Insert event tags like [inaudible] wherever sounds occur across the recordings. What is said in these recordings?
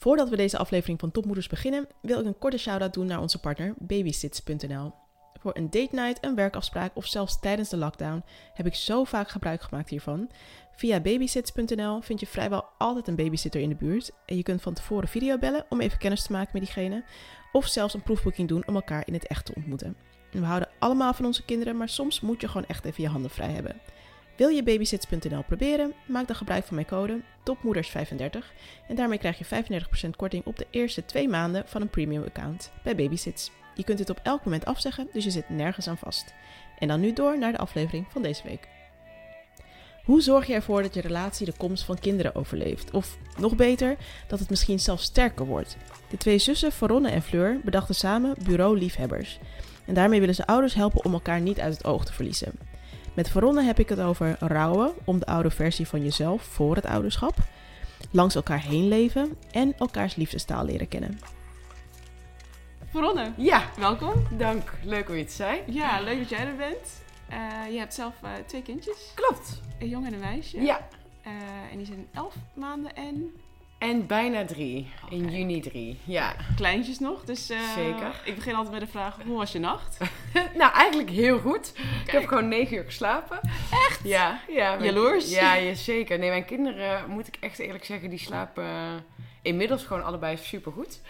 Voordat we deze aflevering van Topmoeders beginnen, wil ik een korte shout-out doen naar onze partner babysits.nl. Voor een date night, een werkafspraak of zelfs tijdens de lockdown heb ik zo vaak gebruik gemaakt hiervan. Via babysits.nl vind je vrijwel altijd een babysitter in de buurt en je kunt van tevoren video bellen om even kennis te maken met diegene of zelfs een proefboeking doen om elkaar in het echt te ontmoeten. We houden allemaal van onze kinderen, maar soms moet je gewoon echt even je handen vrij hebben. Wil je babysits.nl proberen? Maak dan gebruik van mijn code TOPMOEDERS35 en daarmee krijg je 35% korting op de eerste twee maanden van een premium account bij Babysits. Je kunt dit op elk moment afzeggen, dus je zit nergens aan vast. En dan nu door naar de aflevering van deze week. Hoe zorg je ervoor dat je relatie de komst van kinderen overleeft? Of nog beter, dat het misschien zelfs sterker wordt? De twee zussen, Veronne en Fleur, bedachten samen Bureau Liefhebbers. En daarmee willen ze ouders helpen om elkaar niet uit het oog te verliezen. Met Veronne heb ik het over rouwen om de oude versie van jezelf voor het ouderschap, langs elkaar heen leven en elkaars liefdestaal leren kennen. Veronne, Ja, welkom. dank. Leuk om je te zijn. Ja, leuk dat jij er bent. Eh, je hebt zelf eh, twee kindjes, Klopt. een jongen en een meisje. Ja. Eh, en die zijn elf maanden en En bijna drie. In juni drie. Ja. kleintjes nog. Dus eh, Zeker. ik begin altijd met de vraag, hoe was je nacht? [laughs] nou, eigenlijk heel goed. Ik heb gewoon negen uur geslapen. Echt? Ja. ja mijn- Jaloers? Ja, ja, zeker. Nee, mijn kinderen, moet ik echt eerlijk zeggen, die slapen inmiddels gewoon allebei supergoed.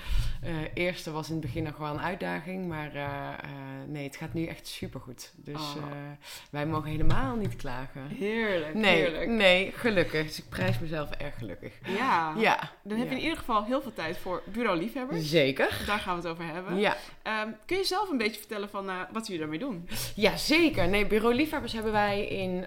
Eh eerste was in het begin nog wel een uitdaging, maar eh, eh, nee, het gaat nu echt supergoed. Dus Oh. wij mogen helemaal niet klagen. Heerlijk, Nee, heerlijk. nee, gelukkig. Dus ik prijs mezelf erg gelukkig. Ja, Ja. dan heb je ja. in ieder geval heel veel tijd voor bureau liefhebbers. Zeker. Daar gaan we het over hebben. Ja. Ehm, kun je zelf een beetje vertellen van wat jullie daarmee doen? Ja, zeker. Nee, Bureau Liefhebbers hebben wij in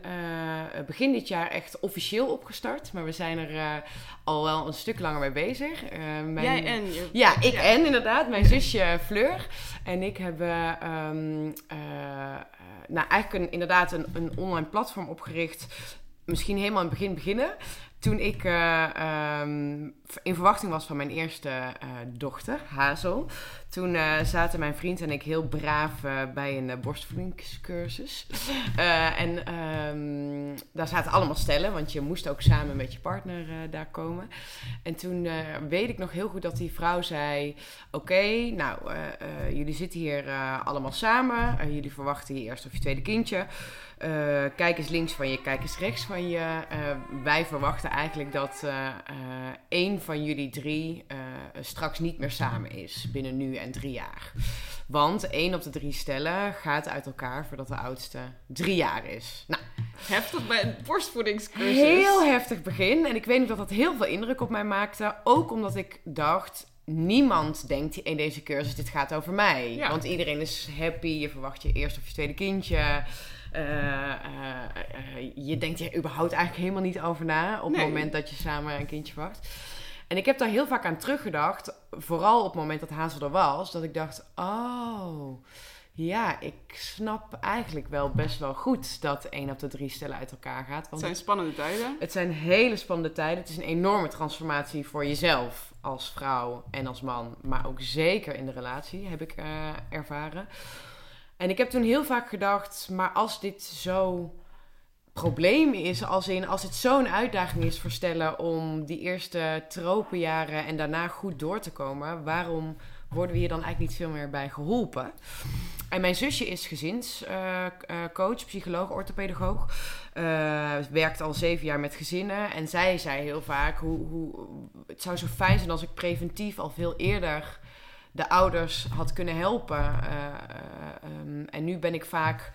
begin dit jaar echt officieel opgestart. Maar we zijn er al wel een stuk langer mee bezig. Eh, mijn- Jij en je... Ja, ik en inderdaad. Mijn zusje Fleur en ik hebben ehm, eh, eh, nou, eigenlijk een, inderdaad een, een online platform opgericht. Misschien helemaal in het begin beginnen. Toen ik eh, ehm, in verwachting was van mijn eerste eh, dochter, Hazel. Toen eh, zaten mijn vriend en ik heel braaf bij een borstvoedingscursus. [laughs] En ehm, daar zaten allemaal stellen, want je moest ook samen met je partner daar komen. En toen weet ik nog heel goed dat die vrouw zei: Oké, nou, jullie zitten hier allemaal samen. Jullie verwachten je eerste of je tweede kindje. Eh, kijk eens links van je, kijk eens rechts van je. Eh, wij verwachten eigenlijk dat eh, één van jullie drie straks niet meer samen is binnen nu en drie jaar. Want één op de drie stellen gaat uit elkaar voordat de oudste drie jaar is. Nou, Heftig bij een borstvoedingscursus. Heel heftig begin. En ik weet nog dat dat heel veel indruk op mij maakte. Ook omdat ik dacht, niemand denkt in deze cursus, dit gaat over mij. Ja. Want iedereen is happy. Je verwacht je eerste of je tweede kindje. Eh, eh, eh, je denkt er überhaupt eigenlijk helemaal niet over na. Op Nee. het moment dat je samen een kindje verwacht. En ik heb daar heel vaak aan teruggedacht. Vooral op het moment dat Hazel er was. Dat ik dacht, oh... Ja, ik snap eigenlijk wel best wel goed dat één op de drie stellen uit elkaar gaat. Het Want zijn spannende tijden. het zijn hele spannende tijden. Het is een enorme transformatie voor jezelf als vrouw en als man. Maar ook zeker in de relatie heb ik ervaren. En ik heb toen heel vaak gedacht, maar als dit zo probleem is, als, in, als het zo'n uitdaging is voor stellen om die eerste tropenjaren en daarna goed door te komen, waarom worden we hier dan eigenlijk niet veel meer bij geholpen? En mijn zusje is gezinscoach, psycholoog, orthopedagoog. Eh, werkt al zeven jaar met gezinnen. En zij zei heel vaak: hoe, hoe, het zou zo fijn zijn als ik preventief al veel eerder de ouders had kunnen helpen. Eh, eh, ehm, en nu ben ik vaak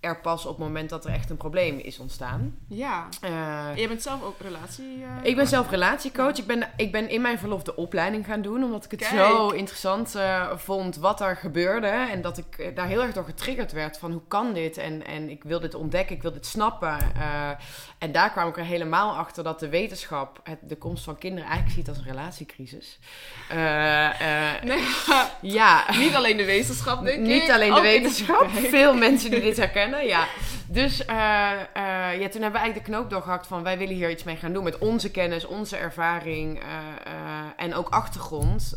er pas op het moment dat er echt een probleem is ontstaan. Ja. Eh, jij bent zelf ook relatie... eh, ik ben zelf relatiecoach. Ik ben, ik ben in mijn verlof de opleiding gaan doen. Omdat ik het Kijk. zo interessant eh, vond wat er gebeurde. En dat ik daar heel erg door getriggerd werd. Van hoe kan dit? En, en ik wil dit ontdekken. Ik wil dit snappen. En daar kwam ik er helemaal achter dat de wetenschap het, de komst van kinderen eigenlijk ziet als een relatiecrisis. Nee, [laughs] ja. niet alleen de wetenschap, denk ik. Niet alleen de in- wetenschap. Veel mensen die dit herkennen, ja. Dus eh, eh, ja, toen hebben we eigenlijk de knoop doorgehakt van... wij willen hier iets mee gaan doen met onze kennis, onze ervaring... eh, en ook achtergrond.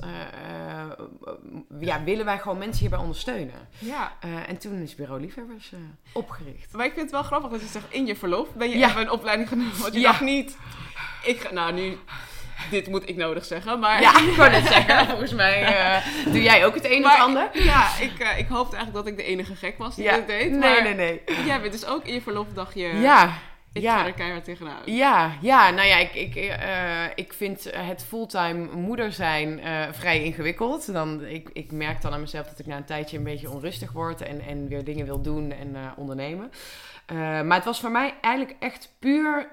ja, willen wij gewoon mensen hierbij ondersteunen. Ja. En toen is Bureau Liefhebbers opgericht. Maar ik vind het wel grappig dat je zegt, in je verlof ben je Ja. even een opleiding genomen. Want je Ja. dacht niet, ik ga, nou nu, dit moet ik nodig zeggen, maar... Ja, [laughs] ik wou net zeggen. Volgens mij eh, doe jij ook het een of het ander. Ja, ik, eh, ik hoopte eigenlijk dat ik de enige gek was die Ja. dit deed. Nee, maar nee, nee. Jij bent dus ook in je verloofdagje... Ja, Ik ja. ga er keihard tegenaan. Ja, ja, nou ja, ik, ik, eh, ik vind het fulltime moeder zijn vrij ingewikkeld. Dan, ik, ik merk dan aan mezelf dat ik na een tijdje een beetje onrustig word en, en weer dingen wil doen en ondernemen. Maar het was voor mij eigenlijk echt puur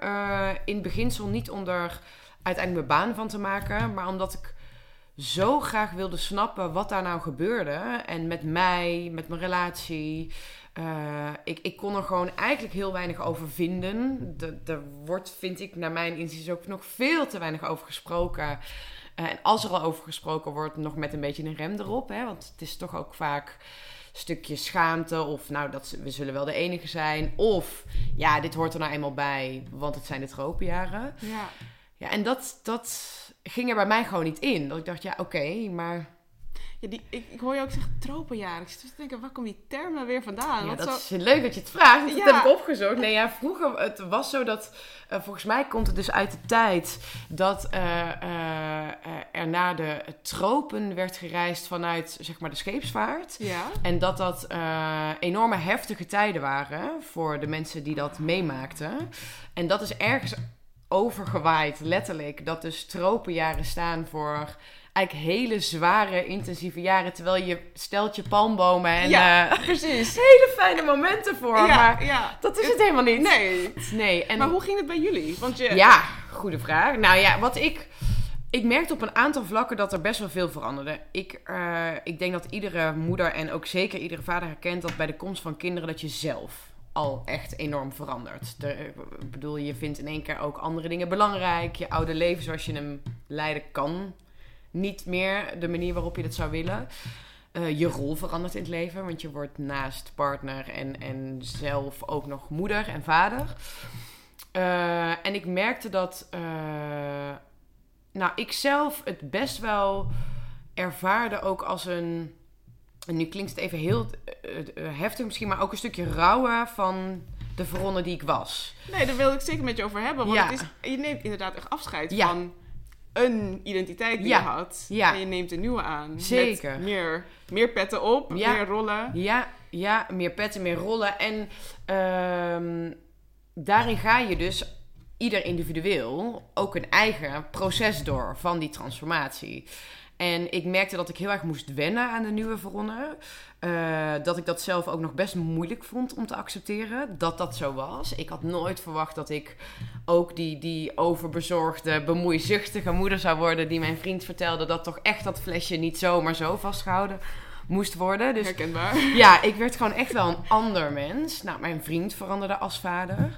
in het beginsel niet om er uiteindelijk mijn baan van te maken, maar omdat ik zo graag wilde snappen wat daar nou gebeurde. En met mij, met mijn relatie. Eh, ik, ik kon er gewoon eigenlijk heel weinig over vinden. De- Er wordt, vind ik, naar mijn inziens ook nog veel te weinig over gesproken. Eh, en als er al over gesproken wordt, nog met een beetje een rem erop. Hè? Want het is toch ook vaak stukje schaamte. Of nou, dat, we zullen wel de enige zijn. Of ja, dit hoort er nou eenmaal bij, want het zijn de tropenjaren. Ja. Ja, en dat, dat ging er bij mij gewoon niet in. Dat ik dacht, ja, oké, maar Ja, die, ik, ik hoor je ook zeggen tropenjaren. Ik zit te denken, waar komt die term nou weer vandaan? Ja, dat zo- is leuk dat je het vraagt. Dat Ja. heb ik opgezocht. Nee, ja, vroeger, het was zo dat, eh, volgens mij komt het dus uit de tijd dat eh, er naar de tropen werd gereisd vanuit, zeg maar, de scheepsvaart. Ja. En dat dat enorme heftige tijden waren voor de mensen die dat meemaakten. En dat is ergens overgewaaid, letterlijk. Dat dus tropenjaren staan voor eigenlijk hele zware, intensieve jaren. Terwijl je stelt je palmbomen en Ja, eh, precies. [laughs] hele fijne momenten voor. ja, Maar ja. dat is het helemaal niet. Nee. Nee, en Maar hoe ging het bij jullie? Want je... ja, goede vraag. Nou ja, wat ik. Ik merkte op een aantal vlakken dat er best wel veel veranderde. Ik, eh, ik denk dat iedere moeder en ook zeker iedere vader herkent dat bij de komst van kinderen dat je zelf al echt enorm verandert. De, ik bedoel, je vindt in één keer ook andere dingen belangrijk. Je oude leven zoals je hem leiden kan niet meer de manier waarop je dat zou willen. Eh, je rol verandert in het leven, want je wordt naast partner en, en zelf ook nog moeder en vader. Eh, en ik merkte dat, eh, nou, ik zelf het best wel ervaarde ook als een, en nu klinkt het even heel eh, eh, heftig misschien, maar ook een stukje rouwen van de verronde die ik was. Nee, daar wil ik zeker met je over hebben. Want Ja. het is, je neemt inderdaad echt afscheid Ja. van een identiteit die Ja. je had. En je neemt een nieuwe aan. Zeker. Met meer, meer petten op, meer rollen. Ja, ja, meer petten, meer rollen. En ehm, daarin ga je dus ieder individueel ook een eigen proces door van die transformatie. En ik merkte dat ik heel erg moest wennen aan de nieuwe Veronne. Eh, dat ik dat zelf ook nog best moeilijk vond om te accepteren. Dat dat zo was. Ik had nooit verwacht dat ik ook die, die overbezorgde, bemoeizuchtige moeder zou worden. Die mijn vriend vertelde dat toch echt dat flesje niet zomaar zo vastgehouden moest worden. Dus Herkenbaar. ja, ik werd gewoon echt wel een ander mens. Nou, mijn vriend veranderde als vader.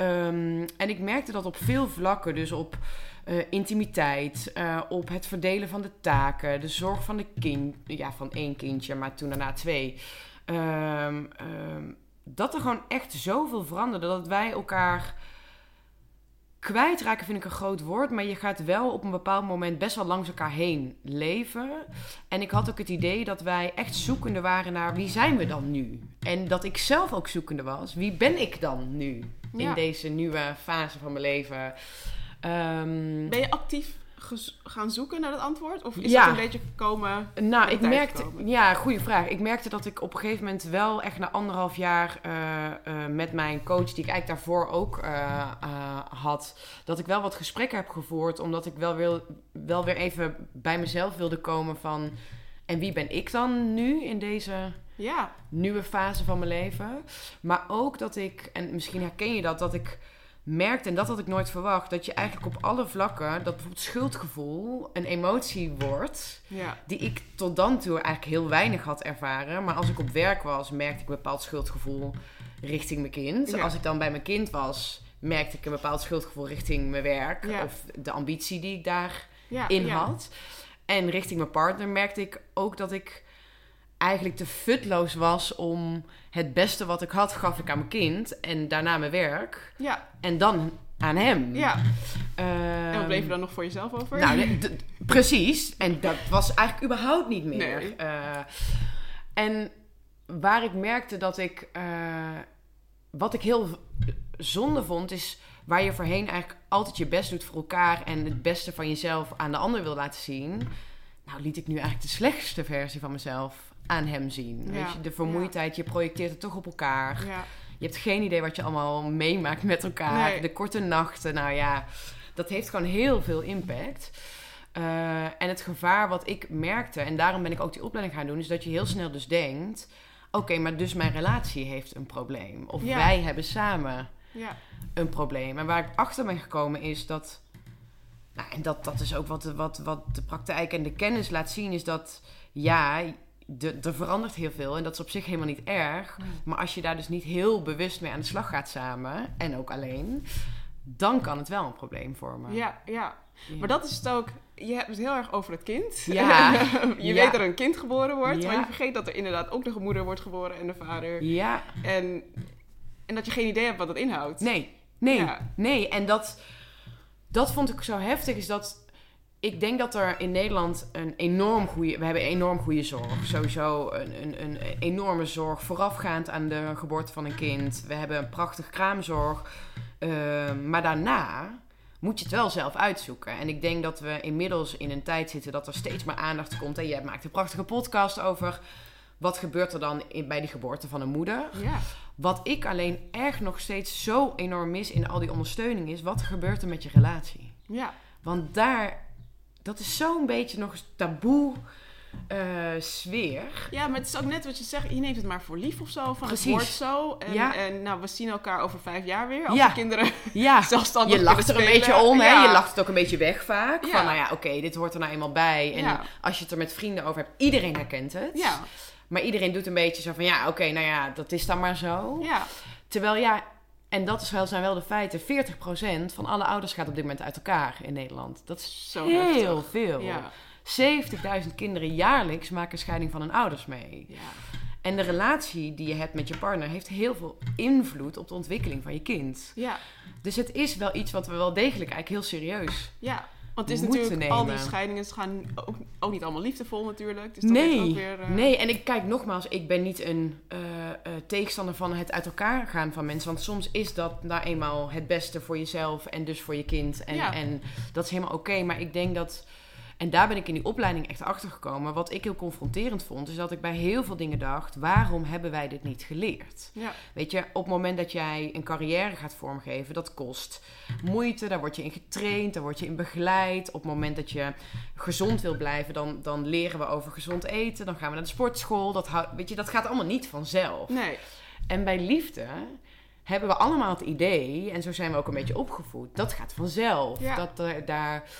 Ehm, en ik merkte dat op veel vlakken, dus op eh, intimiteit, eh, op het verdelen van de taken, de zorg van de kind, ja, van één kindje, maar toen daarna twee. Ehm, ehm, dat er gewoon echt zoveel veranderde dat wij elkaar kwijtraken vind ik een groot woord, maar je gaat wel op een bepaald moment best wel langs elkaar heen leven. En ik had ook het idee dat wij echt zoekende waren naar wie zijn we dan nu? En dat ik zelf ook zoekende was. Wie ben ik dan nu in deze nieuwe fase van mijn leven? Ehm, Ben je actief gaan zoeken naar dat antwoord? Of is Ja. dat een beetje gekomen... Nou, ik merkte, ja, goede vraag. Ik merkte dat ik op een gegeven moment wel echt na anderhalf jaar eh, eh, met mijn coach, die ik eigenlijk daarvoor ook eh, had, dat ik wel wat gesprekken heb gevoerd, omdat ik wel, wil, wel weer even bij mezelf wilde komen van, en wie ben ik dan nu in deze Ja. nieuwe fase van mijn leven. Maar ook dat ik, en misschien herken je dat, dat ik merkte, en dat had ik nooit verwacht, dat je eigenlijk op alle vlakken, dat bijvoorbeeld schuldgevoel een emotie wordt Ja. die ik tot dan toe eigenlijk heel weinig had ervaren. Maar als ik op werk was, merkte ik een bepaald schuldgevoel richting mijn kind. Ja. Als ik dan bij mijn kind was, merkte ik een bepaald schuldgevoel richting mijn werk. Ja. Of de ambitie die ik daarin ja. had. En richting mijn partner merkte ik ook dat ik eigenlijk te futloos was om het beste wat ik had, gaf ik aan mijn kind. En daarna mijn werk. Ja. En dan aan hem. ja. Ehm, En wat bleef er dan nog voor jezelf over? nou, precies. En dat was eigenlijk überhaupt niet meer. Nee. Eh, en waar ik merkte dat ik... eh, wat ik heel zonde vond, is waar je voorheen eigenlijk altijd je best doet voor elkaar en het beste van jezelf aan de ander wil laten zien. Nou, liet ik nu eigenlijk de slechtste versie van mezelf aan hem zien. Ja. Weet je, de vermoeidheid, je projecteert het toch op elkaar. Ja. Je hebt geen idee wat je allemaal meemaakt met elkaar. Nee. De korte nachten, nou ja, dat heeft gewoon heel veel impact. Eh, en het gevaar wat ik merkte, en daarom ben ik ook die opleiding gaan doen, is dat je heel snel dus denkt: oké, maar dus mijn relatie heeft een probleem. Of Ja. wij hebben samen Ja. een probleem. En waar ik achter ben gekomen is dat. Nou, en dat, dat is ook wat, de- wat, wat de praktijk en de kennis laat zien, is dat ja, de, er verandert heel veel. En dat is op zich helemaal niet erg. Maar als je daar dus niet heel bewust mee aan de slag gaat samen, en ook alleen, dan kan het wel een probleem vormen. Ja, ja. Ja. Maar dat is het ook. Je hebt het heel erg over het kind. Ja. [laughs] je Ja. weet dat er een kind geboren wordt, Ja. maar je vergeet dat er inderdaad ook nog een moeder wordt geboren en een vader. Ja, En, en dat je geen idee hebt wat dat inhoudt. nee, nee, nee. En dat, dat vond ik zo heftig, is dat ik denk dat er in Nederland een enorm goede... We hebben enorm goede zorg. Sowieso een, een, een enorme zorg voorafgaand aan de geboorte van een kind. We hebben een prachtige kraamzorg. Ehm, maar daarna moet je het wel zelf uitzoeken. En ik denk dat we inmiddels in een tijd zitten dat er steeds meer aandacht komt. En jij maakt een prachtige podcast over... Wat gebeurt er dan in, bij die geboorte van een moeder? Ja. Wat ik alleen erg nog steeds zo enorm mis in al die ondersteuning is... wat gebeurt er met je relatie? Ja. Want daar, dat is zo'n beetje nog eens taboe eh, sfeer. ja, maar het is ook net wat je zegt. Je neemt het maar voor lief of zo. Van Precies. het wordt zo. En, Ja. en nou, we zien elkaar over vijf jaar weer. Als Ja. de kinderen [laughs] Ja, zelfstandig je lacht er een beetje om, hè? Je lacht het ook een beetje weg vaak. Van, nou ja, oké, dit hoort er nou eenmaal bij. En als je het er met vrienden over hebt, iedereen herkent het. Ja. Maar iedereen doet een beetje zo van, ja, oké, nou ja, dat is dan maar zo. Ja. Terwijl ja, en dat is wel, zijn wel de feiten, 40% van alle ouders gaat op dit moment uit elkaar in Nederland. Dat is Zo heel heftig. veel. Ja. 70.000 kinderen jaarlijks maken scheiding van hun ouders mee. Ja. En de relatie die je hebt met je partner heeft heel veel invloed op de ontwikkeling van je kind. Ja. Dus het is wel iets wat we wel degelijk eigenlijk heel serieus. Ja. Want het is natuurlijk, al die scheidingen gaan ook, ook niet allemaal liefdevol natuurlijk. Dus Nee, ook weer, eh, nee, en ik kijk nogmaals, ik ben niet een eh, eh, tegenstander van het uit elkaar gaan van mensen. Want soms is dat nou eenmaal het beste voor jezelf en dus voor je kind. En, Ja. en dat is helemaal oké. maar ik denk dat, en daar ben ik in die opleiding echt achter gekomen. Wat ik heel confronterend vond, is dat ik bij heel veel dingen dacht: waarom hebben wij dit niet geleerd? Ja. Weet je, op het moment dat jij een carrière gaat vormgeven, dat kost moeite. Daar word je in getraind, daar word je in begeleid. Op het moment dat je gezond wil blijven, dan, dan leren we over gezond eten. Dan gaan we naar de sportschool. Dat, weet je, dat gaat allemaal niet vanzelf. Nee. En bij liefde hebben we allemaal het idee, en zo zijn we ook een beetje opgevoed, dat gaat vanzelf. Ja. Dat er daar.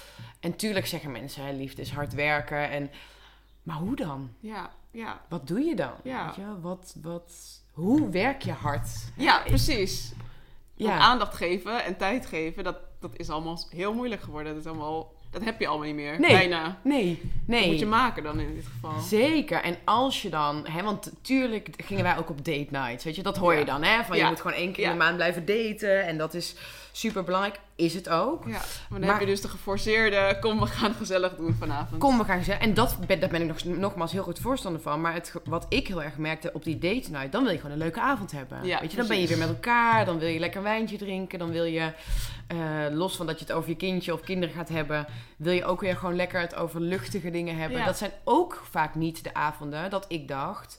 En tuurlijk zeggen mensen, hè, liefde is hard werken. En, maar hoe dan? Ja. Ja. Wat doe je dan? Ja. Weet je? Wat, wat, hoe werk je hard? Ja, precies. Ja. Want aandacht geven en tijd geven, dat, dat is allemaal heel moeilijk geworden. Dat, is allemaal, dat heb je allemaal niet meer. Nee. Bijna. Nee, nee. Dat moet je maken dan in dit geval. Zeker. En als je dan, hè, want tuurlijk gingen wij ook op date nights, weet je, dat hoor je dan, hè? Van je moet gewoon één keer in de maand blijven daten en dat is super belangrijk. Is het ook? Ja, maar dan Maar- heb je dus de geforceerde, kom we gaan gezellig doen vanavond. Kom, we gaan zeggen. En dat ben, daar ben ik nog, nogmaals heel goed voorstander van. Maar het, wat ik heel erg merkte op die date night, dan wil je gewoon een leuke avond hebben. Ja, Weet je, dan ben je weer met elkaar, dan wil je lekker een wijntje drinken, dan wil je, eh, los van dat je het over je kindje of kinderen gaat hebben, wil je ook weer gewoon lekker het over luchtige dingen hebben. Ja. Dat zijn ook vaak niet de avonden dat ik dacht,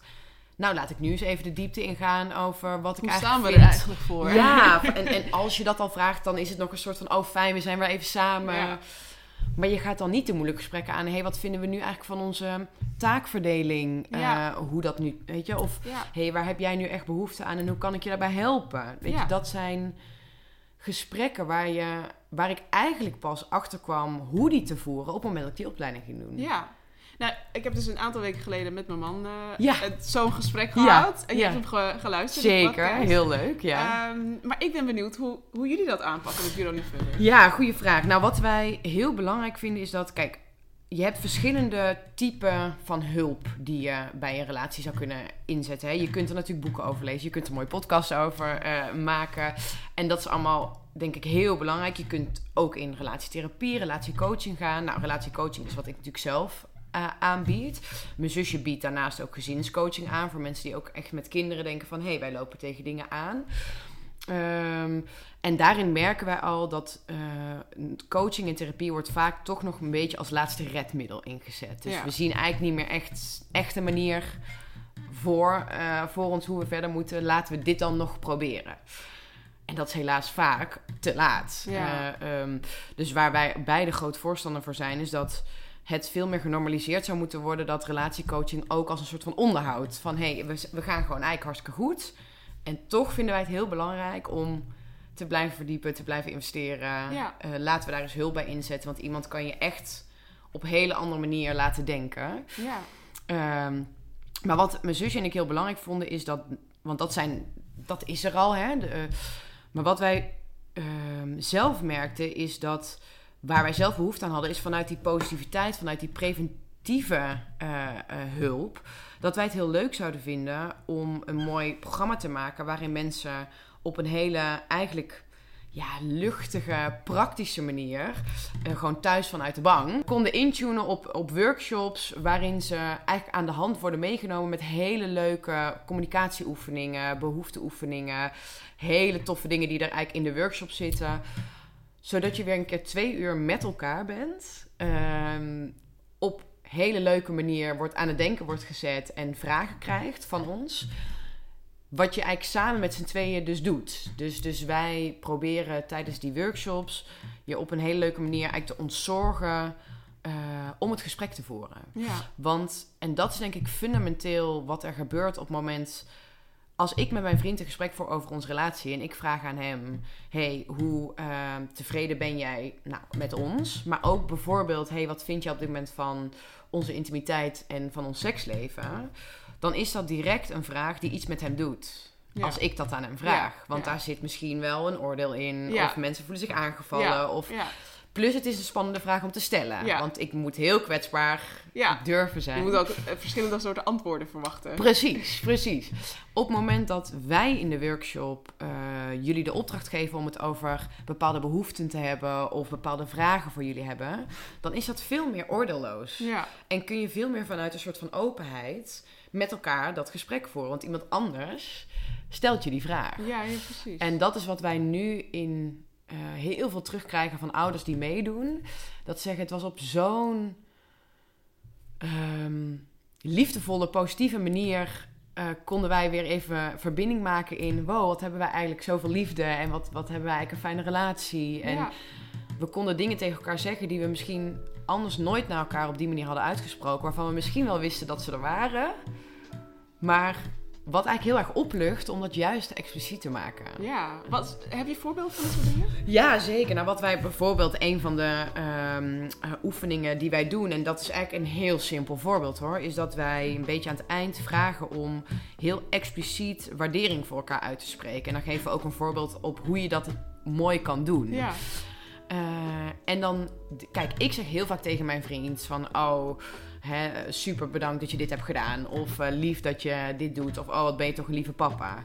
nou laat ik nu eens even de diepte ingaan over wat ik Hoe eigenlijk staan we er eigenlijk voor? Ja, [laughs] en, en als je dat al vraagt, dan is het nog een soort van... oh, fijn, we zijn weer even samen. Ja. Maar je gaat dan niet de moeilijke gesprekken aan... hé, hey, wat vinden we nu eigenlijk van onze taakverdeling? Ja. Eh, hoe dat nu, weet je? Of, Ja. hey, waar heb jij nu echt behoefte aan... en hoe kan ik je daarbij helpen? Weet Ja. je, dat zijn gesprekken waar, je, waar ik eigenlijk pas achter kwam... hoe die te voeren op het moment dat ik die opleiding ging doen. Ja. Nou, ik heb dus een aantal weken geleden met mijn man eh, Ja. zo'n gesprek Ja. gehad. En je Ja. hebt hem ge- geluisterd. Zeker, heel leuk, ja. Ehm, maar ik ben benieuwd hoe, hoe jullie dat aanpakken met Bureau Liefde. Ja, goede vraag. Nou, wat wij heel belangrijk vinden is dat, kijk, je hebt verschillende typen van hulp die je bij een relatie zou kunnen inzetten. Hè. Je kunt er natuurlijk boeken over lezen, je kunt er mooie podcasts over eh, maken. En dat is allemaal, denk ik, heel belangrijk. Je kunt ook in relatietherapie, relatiecoaching gaan. Nou, relatiecoaching is wat ik natuurlijk zelf eh, aanbied. Mijn zusje biedt daarnaast ook gezinscoaching aan voor mensen die ook echt met kinderen denken van, hé, hey, wij lopen tegen dingen aan. Ehm, en daarin merken wij al dat uh, coaching en therapie wordt vaak toch nog een beetje als laatste redmiddel ingezet. Dus Ja. we zien eigenlijk niet meer echt, echt een manier voor, eh, voor ons hoe we verder moeten. Laten we dit dan nog proberen. En dat is helaas vaak te laat. Ja. Eh, ehm, dus waar wij beide groot voorstander voor zijn, is dat het veel meer genormaliseerd zou moeten worden dat relatiecoaching ook als een soort van onderhoud. Van hé, hey, we, we gaan gewoon eigenlijk hartstikke goed. En toch vinden wij het heel belangrijk om te blijven verdiepen, te blijven investeren. Ja. Eh, laten we daar eens hulp bij inzetten, want iemand kan je echt op een hele andere manier laten denken. Ja. Ehm, maar wat mijn zusje en ik heel belangrijk vonden is dat, want dat zijn, dat is er al, hè. De, eh, maar wat wij ehm, zelf merkten is dat waar wij zelf behoefte aan hadden, is vanuit die positiviteit, vanuit die preventieve eh, eh, hulp, dat wij het heel leuk zouden vinden om een mooi programma te maken waarin mensen op een hele eigenlijk ja, luchtige, praktische manier, eh, gewoon thuis vanuit de bank, konden intunen op, op workshops waarin ze eigenlijk aan de hand worden meegenomen met hele leuke communicatieoefeningen, behoefteoefeningen, hele toffe dingen die er eigenlijk in de workshop zitten, zodat je weer een keer twee uur met elkaar bent, ehm, op hele leuke manier wordt aan het denken wordt gezet en vragen krijgt van ons. Wat je eigenlijk samen met z'n tweeën dus doet. Dus, dus wij proberen tijdens die workshops je op een hele leuke manier eigenlijk te ontzorgen eh, om het gesprek te voeren. Ja. Want, en dat is denk ik fundamenteel wat er gebeurt op het moment... Als ik met mijn vriend een gesprek voer over onze relatie en ik vraag aan hem: hey, hoe eh, tevreden ben jij nou, met ons? Maar ook bijvoorbeeld: hey, wat vind je op dit moment van onze intimiteit en van ons seksleven? Dan is dat direct een vraag die iets met hem doet. Ja. Als ik dat aan hem vraag. Ja, Want ja. daar zit misschien wel een oordeel in. Of mensen voelen zich aangevallen. Ja. Of... Plus het is een spannende vraag om te stellen. Ja. Want ik moet heel kwetsbaar Ja. durven zijn. Je moet ook eh, verschillende soorten antwoorden verwachten. Precies, precies. Op het moment dat wij in de workshop eh, jullie de opdracht geven om het over bepaalde behoeften te hebben of bepaalde vragen voor jullie hebben, dan is dat veel meer oordeelloos. Ja. En kun je veel meer vanuit een soort van openheid met elkaar dat gesprek voeren. Want iemand anders stelt je die vraag. Ja, ja, precies. En dat is wat wij nu in eh, heel veel terugkrijgen van ouders die meedoen. Dat ze zeggen, het was op zo'n ehm, liefdevolle, positieve manier... eh, konden wij weer even verbinding maken in... wow, wat hebben wij eigenlijk zoveel liefde... en wat, wat hebben wij eigenlijk een fijne relatie. En ja. we konden dingen tegen elkaar zeggen... die we misschien anders nooit naar elkaar op die manier hadden uitgesproken... waarvan we misschien wel wisten dat ze er waren... maar wat eigenlijk heel erg oplucht om dat juist expliciet te maken. ja. Wat, heb je voorbeeld van dit soort dingen? Ja, zeker. Nou, wat wij bijvoorbeeld, een van de ehm, eh, oefeningen die wij doen, en dat is eigenlijk een heel simpel voorbeeld hoor, is dat wij een beetje aan het eind vragen om heel expliciet waardering voor elkaar uit te spreken. En dan geven we ook een voorbeeld op hoe je dat mooi kan doen. Ja. Eh, en dan, kijk, ik zeg heel vaak tegen mijn vriend van, oh, hè, super bedankt dat je dit hebt gedaan. Of eh, lief dat je dit doet. Of, oh, wat ben je toch een lieve papa.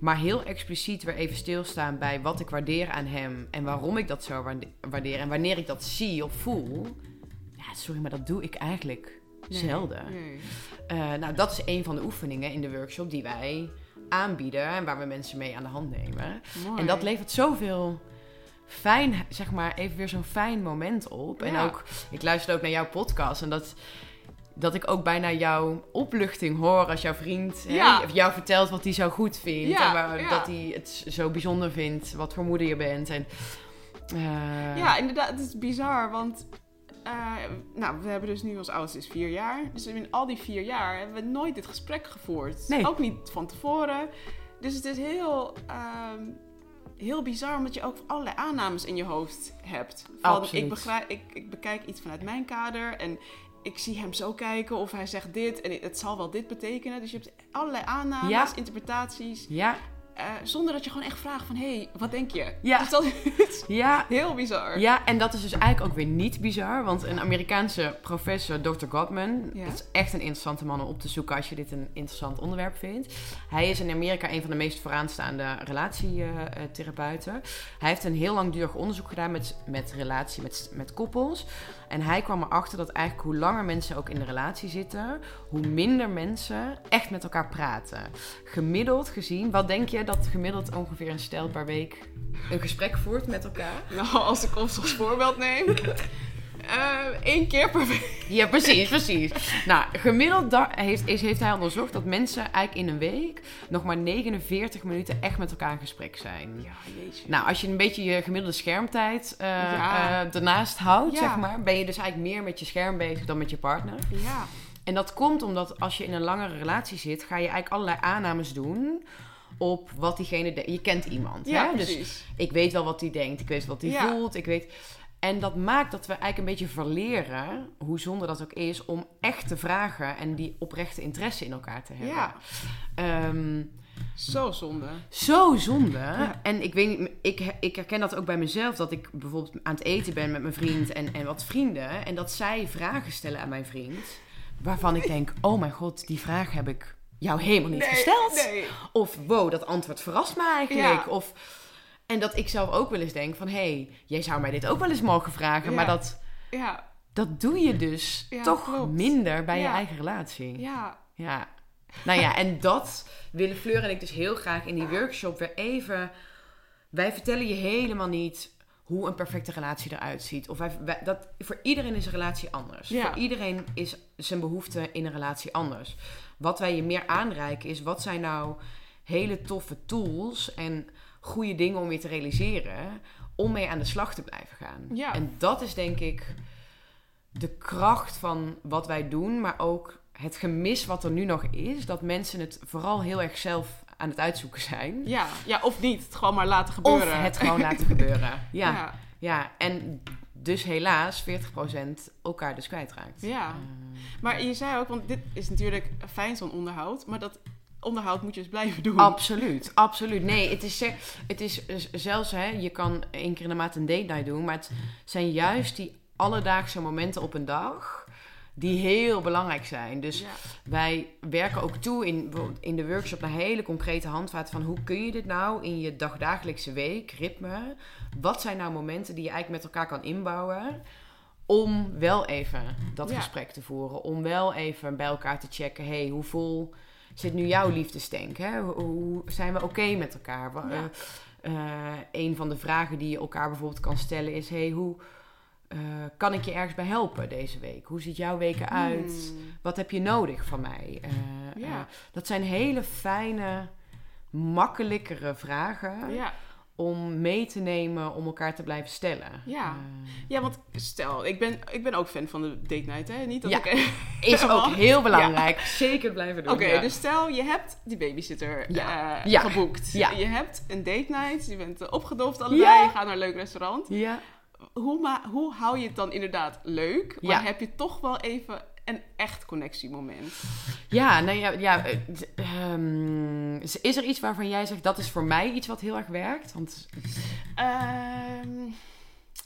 Maar heel expliciet weer even stilstaan bij wat ik waardeer aan hem. En waarom ik dat zo waarde- waardeer. En wanneer ik dat zie of voel. Ja, sorry, maar dat doe ik eigenlijk Nee. zelden. Nee. Eh, nou, dat is een van de oefeningen in de workshop die wij aanbieden. En waar we mensen mee aan de hand nemen. Mooi. En dat levert zoveel fijn, zeg maar, even weer zo'n fijn moment op. En ook, ik luister ook naar jouw podcast en dat, dat ik ook bijna jouw opluchting hoor als jouw vriend hè, Ja. jou vertelt wat hij zo goed vindt. Ja, en waar, ja. dat hij het zo bijzonder vindt, wat voor moeder je bent. En, eh, Ja, inderdaad, het is bizar, want eh, nou, we hebben dus nu ons oudste is vier jaar. Dus in al die vier jaar hebben we nooit dit gesprek gevoerd. Nee. Ook niet van tevoren. Dus het is heel, ehm, heel bizar, omdat je ook allerlei aannames in je hoofd hebt. Van, Absoluut. Ik, begrijp, ik, ik bekijk iets vanuit mijn kader en ik zie hem zo kijken of hij zegt dit en het zal wel dit betekenen. Dus je hebt allerlei aannames, Ja. interpretaties, ja, eh, zonder dat je gewoon echt vraagt van, hé, hey, wat denk je? Ja. Dus dat is [laughs] ja, heel bizar. Ja, en dat is dus eigenlijk ook weer niet bizar. Want een Amerikaanse professor, Dr. Gottman... Ja. dat is echt een interessante man om op te zoeken... als je dit een interessant onderwerp vindt. Hij is in Amerika een van de meest vooraanstaande relatietherapeuten. Hij heeft een heel langdurig onderzoek gedaan met, met relatie met, met koppels. En hij kwam erachter dat eigenlijk hoe langer mensen ook in de relatie zitten, hoe minder mensen echt met elkaar praten. Gemiddeld gezien, wat denk je dat gemiddeld ongeveer een stel per week een gesprek voert met elkaar? Nou, als ik ons als voorbeeld neem. [laughs] Eén keer per week. Ja, precies, precies. Nou, gemiddeld heeft, is, heeft hij onderzocht dat mensen eigenlijk in een week nog maar 49 minuten echt met elkaar in gesprek zijn. Ja, jeetje. Nou, als je een beetje je gemiddelde schermtijd eh, Ja. eh, ernaast houdt, Ja. zeg maar, ben je dus eigenlijk meer met je scherm bezig dan met je partner. Ja. En dat komt omdat als je in een langere relatie zit, ga je eigenlijk allerlei aannames doen op wat diegene denkt. Je kent iemand, Ja, hè? Dus precies. ik weet wel wat hij denkt, ik weet wat hij Ja. voelt, ik weet... En dat maakt dat we eigenlijk een beetje verleren, hoe zonde dat ook is, om echt te vragen en die oprechte interesse in elkaar te hebben. Ja, Ehm, zo zonde. zo zonde. Ja. En ik weet niet, ik, ik herken dat ook bij mezelf. Dat ik bijvoorbeeld aan het eten ben met mijn vriend en, en wat vrienden. En dat zij vragen stellen aan mijn vriend. Waarvan ik denk, oh mijn god, die vraag heb ik jou helemaal niet gesteld. Nee. Of wow, dat antwoord verrast me eigenlijk. Ja. Of, en dat ik zelf ook wel eens denk van, hé, hey, jij zou mij dit ook wel eens mogen vragen. Ja. Maar dat, Ja, dat doe je dus Ja, toch klopt. minder bij je eigen relatie. ja. Ja. Nou ja, en dat willen Fleur en ik dus heel graag in die workshop weer even... Wij vertellen je helemaal niet hoe een perfecte relatie eruit ziet. Of wij, wij- dat, voor iedereen is een relatie anders. Ja. Voor iedereen is zijn behoefte in een relatie anders. Wat wij je meer aanreiken is... wat zijn nou hele toffe tools en goede dingen om je te realiseren... om mee aan de slag te blijven gaan. Ja. En dat is denk ik de kracht van wat wij doen, maar ook het gemis wat er nu nog is, dat mensen het vooral heel erg zelf aan het uitzoeken zijn. Ja, ja, of niet. Het gewoon maar laten Of gebeuren. het gewoon laten gebeuren. [laughs] Ja, ja. ja. en dus helaas 40% elkaar dus kwijtraakt. Ja. Eh, Maar je zei ook, want dit is natuurlijk fijn zo'n onderhoud, maar dat onderhoud moet je dus blijven doen. Absoluut, absoluut. Nee, het is, het is zelfs, hè, je kan één keer in de maand een date night doen, maar het zijn juist die alledaagse momenten op een dag die heel belangrijk zijn. Dus Ja. wij werken ook toe in, in de workshop naar hele concrete handvaten van hoe kun je dit nou in je dagdagelijkse week, ritme, wat zijn nou momenten die je eigenlijk met elkaar kan inbouwen om wel even dat Ja. gesprek te voeren, om wel even bij elkaar te checken, hey, hoe vol zit nu jouw liefdestank? Hè? Hoe, zijn we oké met elkaar? Ja. eh, eh, een van de vragen die je elkaar bijvoorbeeld kan stellen is: hey, hoe eh, kan ik je ergens bij helpen deze week? Hoe ziet jouw week eruit? Hmm. Wat heb je nodig van mij? Ja. dat zijn hele fijne, makkelijkere vragen Ja. Om mee te nemen, om elkaar te blijven stellen. Ja. Eh, ja, want stel, ik ben, ik ben ook fan van de date night, hè? Niet dat Ja. ik... [laughs] is ook [laughs] heel belangrijk. Zeker blijven doen. Oké, ja. dus stel je hebt die babysitter Ja. Ja. geboekt. Ja. Je hebt een date night, je bent eh, opgedoofd allebei, Ja. je gaat naar een leuk restaurant. Ja. Hoe, hoe hou je het dan inderdaad leuk, maar heb je toch wel even een echt connectiemoment? Ja, nou ja, ja eh, ehm, is er iets waarvan jij zegt dat is voor mij iets wat heel erg werkt? Want Ehm,